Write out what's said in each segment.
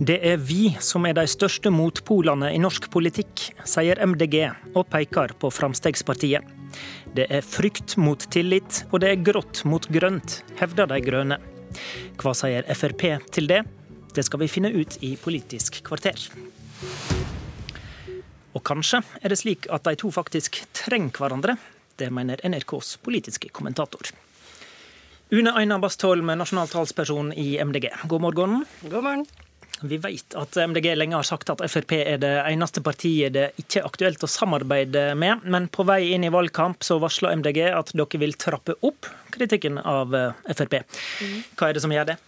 Det er vi som er de største motpolene i norsk politikk, sier MDG og peker på Fremskrittspartiet. Det er frykt mot tillit, og det er grått mot grønt, hevder de grønne. Hva sier Frp til det? Det skal vi finne ut i Politisk kvarter. Og kanskje er det slik at de to faktisk trenger hverandre. Det mener NRKs politiske kommentator. Une Aina Bastholm, nasjonal talsperson i MDG, god morgen. God morgen. Vi vet at MDG lenge har sagt at Frp er det eneste partiet det ikke er aktuelt å samarbeide med. Men på vei inn i valgkamp så varsler MDG at dere vil trappe opp kritikken av Frp. Hva er det som gjør det?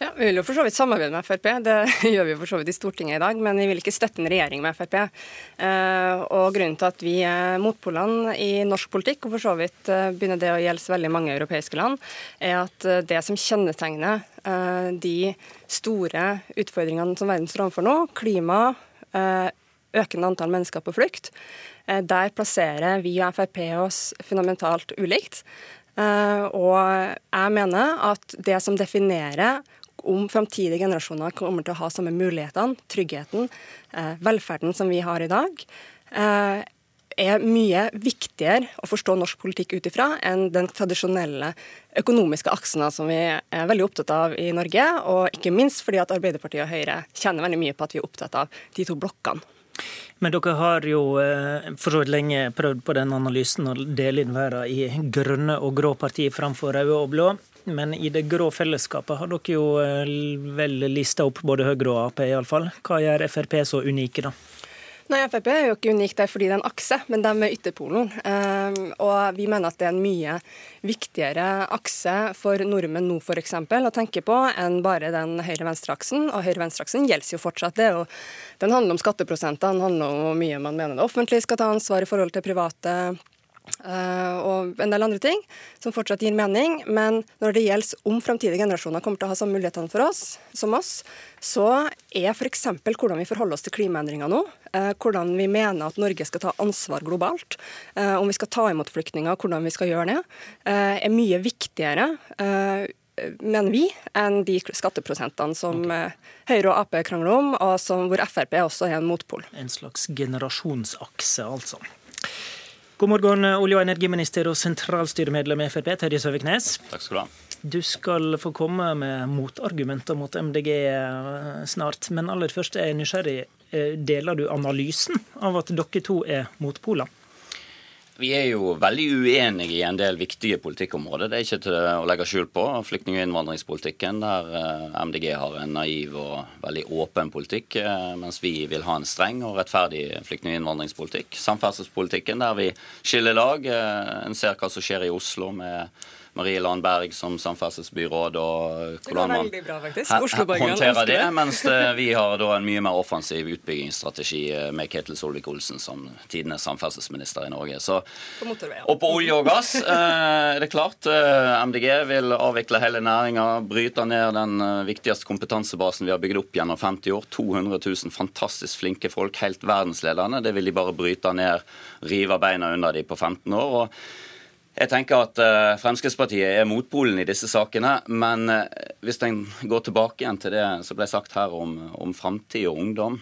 Ja, Vi vil jo for så vidt samarbeide med Frp, det gjør vi for så vidt i Stortinget i dag. Men vi vil ikke støtte en regjering med Frp. Eh, og Grunnen til at vi er motpolene i norsk politikk, og for så vidt eh, begynner det å gjelde veldig mange europeiske land, er at eh, det som kjennetegner de store utfordringene som verden står overfor nå, klima, økende antall mennesker på flukt, der plasserer vi og Frp oss fundamentalt ulikt. Og jeg mener at det som definerer om framtidige generasjoner kommer til å ha samme mulighetene, tryggheten, eh, velferden som vi har i dag, eh, er mye viktigere å forstå norsk politikk ut ifra enn den tradisjonelle økonomiske aksen som vi er veldig opptatt av i Norge, og ikke minst fordi at Arbeiderpartiet og Høyre kjenner veldig mye på at vi er opptatt av de to blokkene. Men dere har jo eh, for så vidt lenge prøvd på den analysen å dele inn verden i grønne og grå partier framfor røde og blå. Men i det grå fellesskapet har dere jo eh, vel lista opp både Høyre og Ap, iallfall. Hva gjør Frp så unike, da? Nei, Frp er jo ikke unik der fordi det er en akse, men de er ytterpolen. Um, og vi mener at det er en mye viktigere akse for nordmenn nå f.eks. å tenke på enn bare den høyre-venstre-aksen. Og høyre-venstre-aksen gjelder jo fortsatt. Det jo, den handler om skatteprosenter, den handler om hvor mye man mener det offentlige skal ta ansvar i forhold til private og en del andre ting som fortsatt gir mening. Men når det gjelder om framtidige generasjoner kommer til å ha samme mulighetene for oss som oss, så er f.eks. hvordan vi forholder oss til klimaendringer nå, uh, hvordan vi mener at Norge skal ta ansvar globalt, uh, om vi skal ta imot flyktninger, hvordan vi skal gjøre det, er mye viktigere mener vi, enn de skatteprosentene som okay. Høyre og Ap krangler om, og som, hvor Frp også er en motpol. En slags generasjonsakse, altså. God morgen, olje- og energiminister og sentralstyremedlem i Frp, Terje Søviknes. Takk skal Du ha. Du skal få komme med motargumenter mot MDG eh, snart, men aller først er jeg nysgjerrig. Eh, deler du analysen av at dere to er motpoler? Vi er jo veldig uenige i en del viktige politikkområder. Det er ikke til å legge skjul på. Flyktning- og innvandringspolitikken, der eh, MDG har en naiv og veldig åpen politikk, eh, mens vi vil ha en streng og rettferdig flyktning- og innvandringspolitikk. Samferdselspolitikken, der vi skiller lag. Eh, en ser hva som skjer i Oslo med Marie Landberg som samferdselsbyråd og hvordan man håndterer det. Mens vi har da en mye mer offensiv utbyggingsstrategi eh, med Ketil Solvik-Olsen som tidenes samferdselsminister i Norge. Så, og på olje og gass eh, er det klart. Eh, MDG vil avvikle hele næringa, bryte ned den viktigste kompetansebasen vi har bygd opp gjennom 50 år. 200 000 fantastisk flinke folk, helt verdensledende. Det vil de bare bryte ned, rive beina under de på 15 år. og jeg tenker at uh, Fremskrittspartiet er motpolen i disse sakene. Men uh, hvis en går tilbake igjen til det som ble sagt her om, om framtid og ungdom,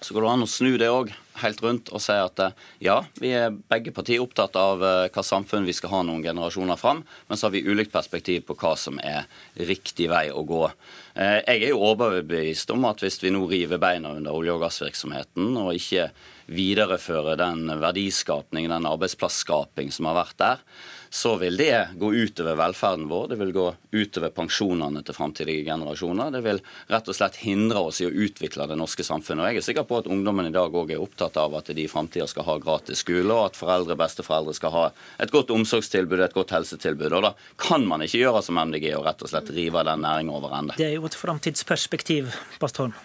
så går det an å snu det òg helt rundt og si at uh, ja, vi er begge partier opptatt av hva samfunn vi skal ha noen generasjoner fram, men så har vi ulikt perspektiv på hva som er riktig vei å gå. Jeg er jo overbevist om at hvis vi nå river beina under olje- og gassvirksomheten og ikke videreføre den verdiskapning, den arbeidsplassskaping som har vært der, så vil det gå utover velferden vår. Det vil gå utover pensjonene til framtidige generasjoner. Det vil rett og slett hindre oss i å utvikle det norske samfunnet. Og jeg er sikker på at ungdommen i dag òg er opptatt av at de i framtida skal ha gratis skole, og at foreldre besteforeldre skal ha et godt omsorgstilbud, et godt helsetilbud. Og da kan man ikke gjøre som MDG og rett og slett rive den næringa over ende. Det er jo et framtidsperspektiv, Bastholm.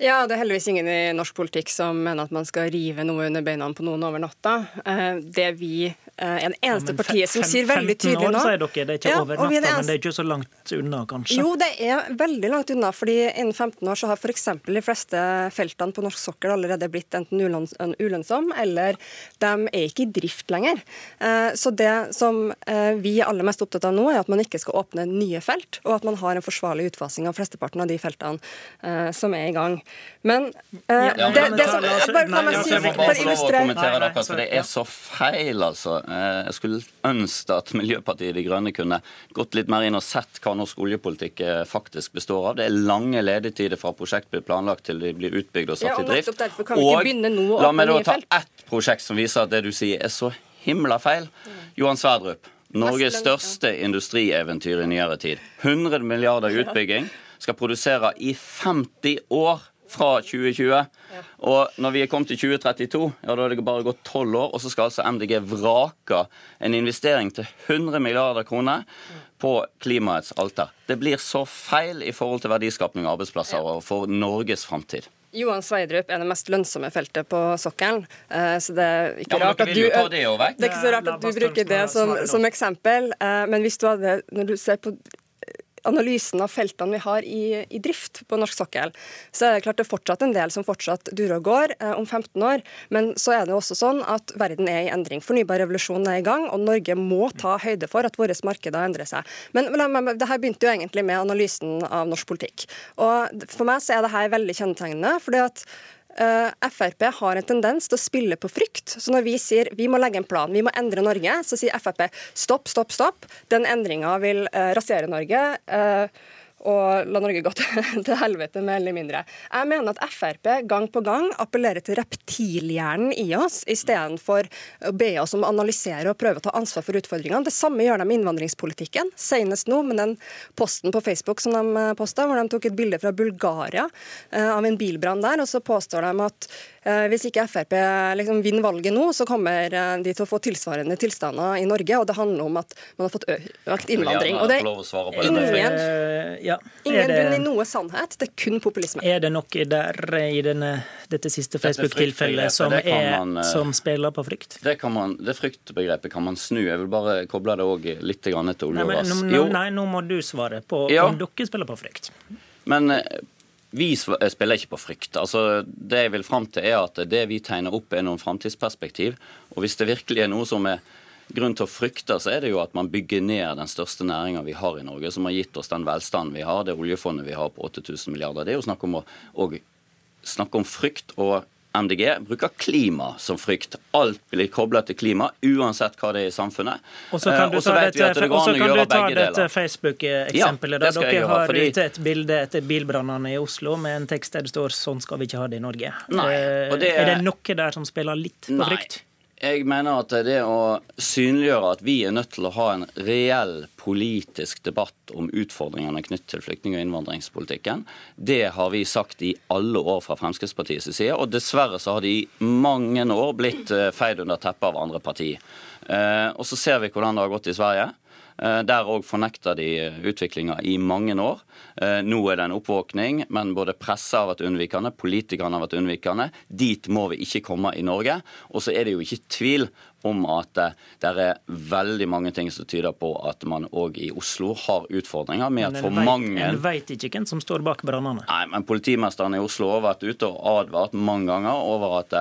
Ja, det er heldigvis ingen i norsk politikk som mener at man skal rive noe under beina på noen over natta. Eh, det vi er det eneste ja, partiet som sier veldig tydelig nå 15 år, sier dere. Det er ikke ja, over natta, eneste... men det er ikke så langt unna, kanskje? Jo, det er veldig langt unna. fordi innen 15 år så har f.eks. de fleste feltene på norsk sokkel allerede blitt enten ulønnsomme, eller de er ikke i drift lenger. Eh, så det som eh, vi er aller mest opptatt av nå, er at man ikke skal åpne nye felt, og at man har en forsvarlig utfasing av flesteparten av de feltene som er i gang. Men, uh, ja, det, det, som bare, La meg si, for å illustrere det, for det er så feil, altså. Eh, jeg skulle ønske at Miljøpartiet De Grønne kunne gått litt mer inn og sett hva norsk oljepolitikk eh, faktisk består av. Det er lange ledetider fra prosjekt blir planlagt til de blir utbygd og satt ja, og i drift. Og la meg da ta ett prosjekt som viser at det du sier er så himla feil. Johan Sverdrup. Norges største industrieventyr i nyere tid. 100 milliarder utbygging. Skal produsere i 50 år fra 2020. Og når vi er kommet til 2032, ja, da er det bare gått tolv år, og så skal altså MDG vrake en investering til 100 milliarder kroner på klimaets alter. Det blir så feil i forhold til verdiskapning av arbeidsplasser og for Norges framtid. Johan Sverdrup er det mest lønnsomme feltet på sokkelen. Eh, så det er ikke ja, rart at du, det, det er ikke så rart at du bruker det som, som eksempel. Eh, men hvis du hadde, når du ser på analysen av feltene vi har i, i, drift på norsk sokkel, så er det klart det er fortsatt en del som fortsatt durer og går eh, om 15 år. Men så er det også sånn at verden er i endring. Fornybarrevolusjonen er i gang, og Norge må ta høyde for at våre markeder endrer seg. Men, det her begynte jo egentlig med analysen av norsk politikk. Og For meg så er det her veldig kjennetegnende. fordi at Uh, Frp har en tendens til å spille på frykt. Så når vi sier vi må legge en plan, vi må endre Norge, så sier Frp stopp, stopp, stopp. Den endringa vil uh, rasere Norge. Uh, og la Norge gå til, helvete, mer eller mindre. Jeg mener at Frp gang på gang appellerer til reptilhjernen i oss, istedenfor å be oss om å analysere og prøve å ta ansvar for utfordringene. Det samme gjør de med innvandringspolitikken. Senest nå med den posten på Facebook som de posta, hvor de tok et bilde fra Bulgaria av en bilbrann der, og så påstår de at Eh, hvis ikke Frp liksom vinner valget nå, så kommer eh, de til å få tilsvarende tilstander i Norge. Og det handler om at man har fått økt innvandring. Og det er ingen, ja, ingen bunn i noe sannhet. Det er kun populisme. Er det noe der i denne, dette siste Facebook-tilfellet som, man, eh, som, spiller på frykt? Det, kan man, det fryktbegrepet kan man snu. Jeg vil bare koble det òg litt til olje og gass. Nei, nei, nå må du svare på ja. om dere spiller på frykt. Men vi eh, spiller ikke på frykt. Altså, det jeg vil fram til er at det vi tegner opp, er noen framtidsperspektiv. Og hvis det virkelig er noe som er grunn til å frykte, så er det jo at man bygger ned den største næringa vi har i Norge, som har gitt oss den velstanden vi har, det oljefondet vi har på 8000 milliarder. Det er jo snakk om å snakke om frykt og MDG bruker klima som frykt. Alt blir koblet til klima, uansett hva det er i samfunnet. Og så kan du ta dette, dette Facebook-eksempelet. Ja, Dere har fordi... ute et bilde etter bilbrannene i Oslo med en tekst der det står 'sånn skal vi ikke ha det i Norge'. Nei, eh, det er... det noe der som spiller litt på frykt? Jeg mener at det å synliggjøre at vi er nødt til å ha en reell politisk debatt om utfordringene knyttet til flyktning- og innvandringspolitikken, det har vi sagt i alle år fra Fremskrittspartiets side. Og dessverre så har det i mange år blitt eh, feid under teppet av andre partier. Eh, og så ser vi hvordan det har gått i Sverige. Eh, der òg fornekter de utviklinga i mange år. Eh, nå er det en oppvåkning, men både pressa har vært unnvikende, politikerne har vært unnvikende. Dit må vi ikke komme i Norge. Og så er det jo ikke tvil om at eh, det er veldig mange ting som tyder på at man òg i Oslo har utfordringer med at for vet, mange En veit ikke hvem som står bak brannene? Nei, men politimesteren i Oslo har vært ute og advart mange ganger over at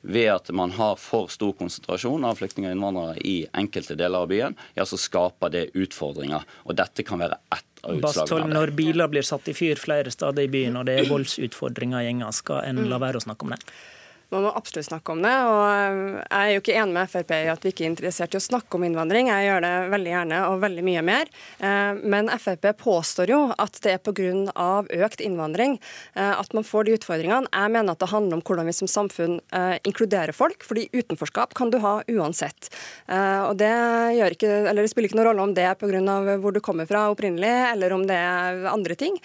ved at man har for stor konsentrasjon av flyktninger og innvandrere i enkelte deler av byen, ja, så skaper det utfordringer. Og dette kan være ett utslagene. Når biler blir satt i fyr flere steder i byen og det er voldsutfordringer i gjenger, skal en la være å snakke om det? Man må absolutt snakke om det. og Jeg er jo ikke enig med Frp i at vi ikke er interessert i å snakke om innvandring. Jeg gjør det veldig gjerne og veldig mye mer. Eh, men Frp påstår jo at det er pga. økt innvandring eh, at man får de utfordringene. Jeg mener at det handler om hvordan vi som samfunn eh, inkluderer folk, fordi utenforskap kan du ha uansett. Og det, ikke, det spiller ikke noen rolle om det er pga. hvor du kommer fra opprinnelig, eller om det er andre ting.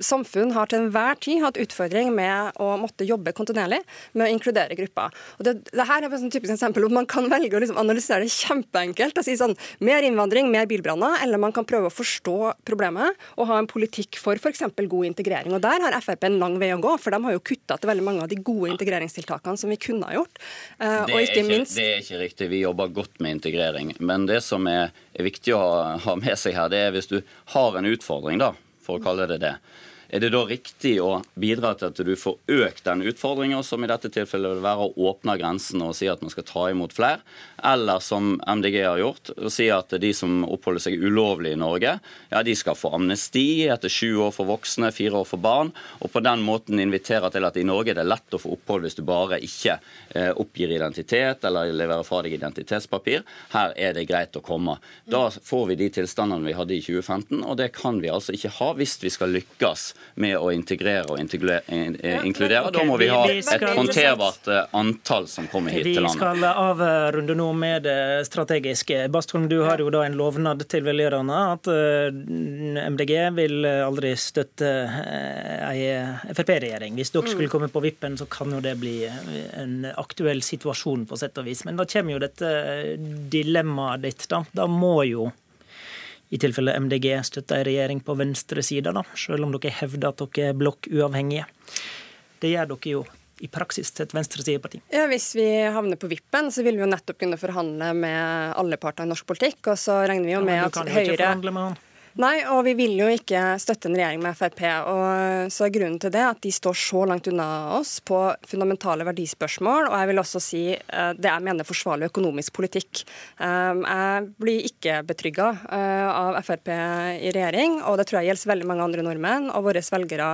Samfunn har til enhver tid hatt utfordring med å måtte jobbe kontinuerlig med å inkludere grupper. Og det, det her er et sånn typisk eksempel hvor man kan velge å liksom analysere det kjempeenkelt og si sånn mer innvandring, mer bilbranner, eller man kan prøve å forstå problemet og ha en politikk for f.eks. god integrering. Og Der har Frp en lang vei å gå, for de har jo kutta til veldig mange av de gode integreringstiltakene som vi kunne ha gjort. Uh, det, er ikke, minst... det er ikke riktig. Vi jobber godt med integrering. Men det som er, er viktig å ha med seg her, det er hvis du har en utfordring, da, for å kalle det det er det da riktig å bidra til at du får økt den utfordringen, som i dette tilfellet vil være å åpne grensene og si at man skal ta imot flere? Eller som MDG har gjort, å si at de som oppholder seg ulovlig i Norge, ja, de skal få amnesti etter sju år for voksne, fire år for barn, og på den måten invitere til at i Norge er det lett å få opphold hvis du bare ikke eh, oppgir identitet eller leverer fra deg identitetspapir. Her er det greit å komme. Da får vi de tilstandene vi hadde i 2015, og det kan vi altså ikke ha hvis vi skal lykkes med å integrere og inkludere. Da må vi ha et håndterbart eh, antall som kommer hit til landet. Vi skal avrunde nå med det strategiske. Bastholm, du har jo da en lovnad til velgerne at eh, MDG vil aldri støtte eh, ei Frp-regjering. Hvis dere skulle mm. komme på vippen, så kan jo det bli en aktuell situasjon på sett og vis. Men da kommer jo dette dilemmaet ditt. Da, da må jo i tilfelle MDG støtter en regjering på venstresida, selv om dere hevder at dere er blokkuavhengige. Det gjør dere jo i praksis til et venstresideparti? Ja, Hvis vi havner på vippen, så vil vi jo nettopp kunne forhandle med alle parter i norsk politikk. Og så regner vi jo med ja, at Høyre Nei, og vi vil jo ikke støtte en regjering med Frp. og så er Grunnen til det at de står så langt unna oss på fundamentale verdispørsmål, og jeg vil også si uh, det jeg mener forsvarlig økonomisk politikk. Um, jeg blir ikke betrygga uh, av Frp i regjering, og det tror jeg gjelder veldig mange andre nordmenn, og våre velgere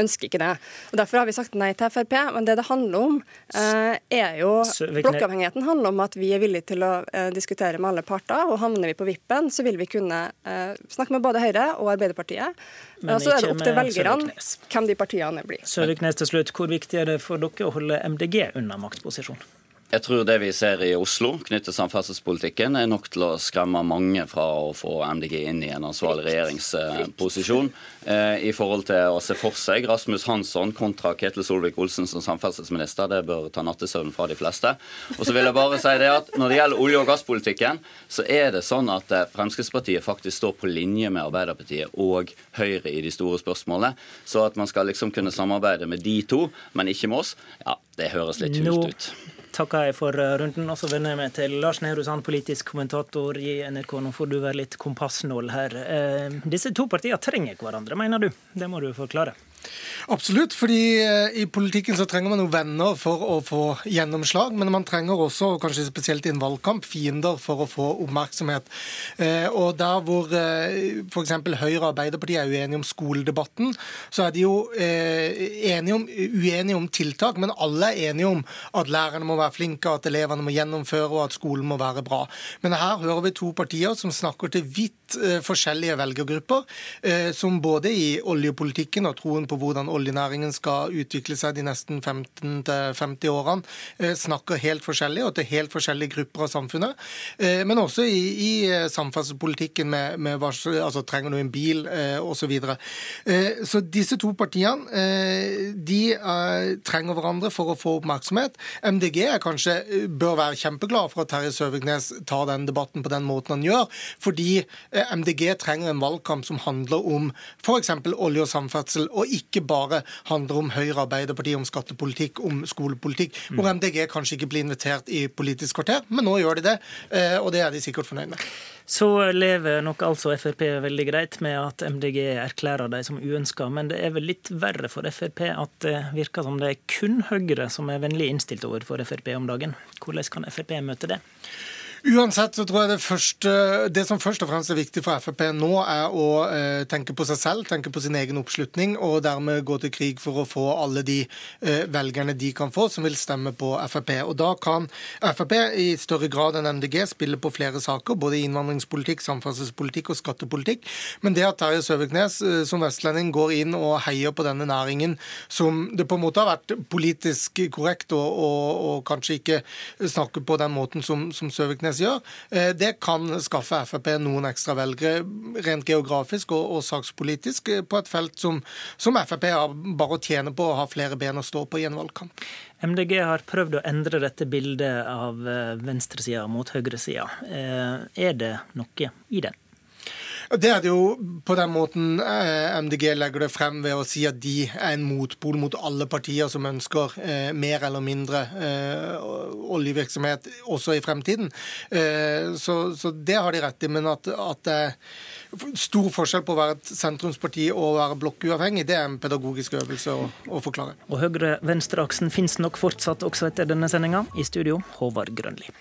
ønsker ikke det. Og Derfor har vi sagt nei til Frp, men det det handler om, er jo Blokkavhengigheten handler om at vi er villige til å diskutere med alle parter, og havner vi på vippen, så vil vi kunne snakke med både Høyre og Arbeiderpartiet. Men så er det opp til velgerne hvem de partiene blir. Søviknes til slutt, Hvor viktig er det for dere å holde MDG unna maktposisjon? Jeg tror det vi ser i Oslo knyttet til samferdselspolitikken, er nok til å skremme mange fra å få MDG inn i en ansvarlig regjeringsposisjon. Eh, I forhold til å se for seg Rasmus Hansson kontra Ketil Solvik-Olsen som samferdselsminister, det bør ta nattesøvn fra de fleste. Og så vil jeg bare si det at Når det gjelder olje- og gasspolitikken, så er det sånn at eh, Fremskrittspartiet faktisk står på linje med Arbeiderpartiet og Høyre i de store spørsmålene. Så at man skal liksom kunne samarbeide med de to, men ikke med oss, ja, det høres litt hult ut takker jeg for eh, runden. Og så vender jeg meg til Lars Nehru Sand, politisk kommentator i NRK. Nå får du være litt kompassnål her. Eh, disse to partiene trenger hverandre, mener du? Det må du forklare. Absolutt, fordi eh, i politikken så trenger man jo venner for å få gjennomslag. Men man trenger også, kanskje spesielt i en valgkamp, fiender for å få oppmerksomhet. Eh, og der hvor eh, f.eks. Høyre og Arbeiderpartiet er uenige om skoledebatten, så er de jo enige om, uenige om tiltak, men alle er enige om at lærerne må være flinke, at elevene må gjennomføre og at skolen må være bra. Men her hører vi to partier som snakker til vidt forskjellige velgergrupper, som både i oljepolitikken og troen på hvordan oljenæringen skal utvikle seg de nesten 15-50 årene, eh, snakker helt forskjellig og til helt forskjellige grupper av samfunnet. Eh, men også i, i eh, samferdselspolitikken med, med hva, altså trenger du en bil osv. Så, videre. så disse to partiene de trenger hverandre for å få oppmerksomhet. MDG er kanskje bør være kjempeglad for at Terje Søviknes tar den debatten på den måten han gjør, fordi MDG trenger en valgkamp som handler om f.eks. olje og samferdsel, og ikke bare handler om Høyre, Arbeiderpartiet, om skattepolitikk, om skolepolitikk, mm. hvor MDG kanskje ikke blir invitert i Politisk kvarter, men nå gjør de det, eh, og det er de sikkert fornøyd med. Så lever nok altså Frp veldig greit med at MDG erklærer dem som uønska, men det er vel litt verre for Frp at det virker som det er kun Høyre som er vennlig innstilt overfor Frp om dagen. Hvordan kan Frp møte det? Uansett så tror jeg det, første, det som først og fremst er viktig for Frp nå, er å eh, tenke på seg selv, tenke på sin egen oppslutning, og dermed gå til krig for å få alle de eh, velgerne de kan få som vil stemme på Frp. Og Da kan Frp i større grad enn MDG spille på flere saker, både innvandringspolitikk, samferdselspolitikk og skattepolitikk. Men det at Terje Søviknes eh, som vestlending går inn og heier på denne næringen som det på en måte har vært politisk korrekt og, kanskje ikke snakke på den måten som, som Søviknes gjør, det kan skaffe Frp noen ekstra velgere rent geografisk og, og sakspolitisk på et felt som, som Frp har bare å tjene på å ha flere ben å stå på i en valgkamp. MDG har prøvd å endre dette bildet av venstresida mot høyresida. Er det noe i det? Det er det jo på den måten eh, MDG legger det frem ved å si at de er en motpol mot alle partier som ønsker eh, mer eller mindre eh, oljevirksomhet også i fremtiden. Så, så, det har de rett i. Men at, at det er stor forskjell på å være et sentrumsparti og å være blokkuavhengig, det er en pedagogisk øvelse å, å forklare. Og høyre-venstre-aksen finnes nok fortsatt også etter denne sendinga. I studio, Håvard Grønli.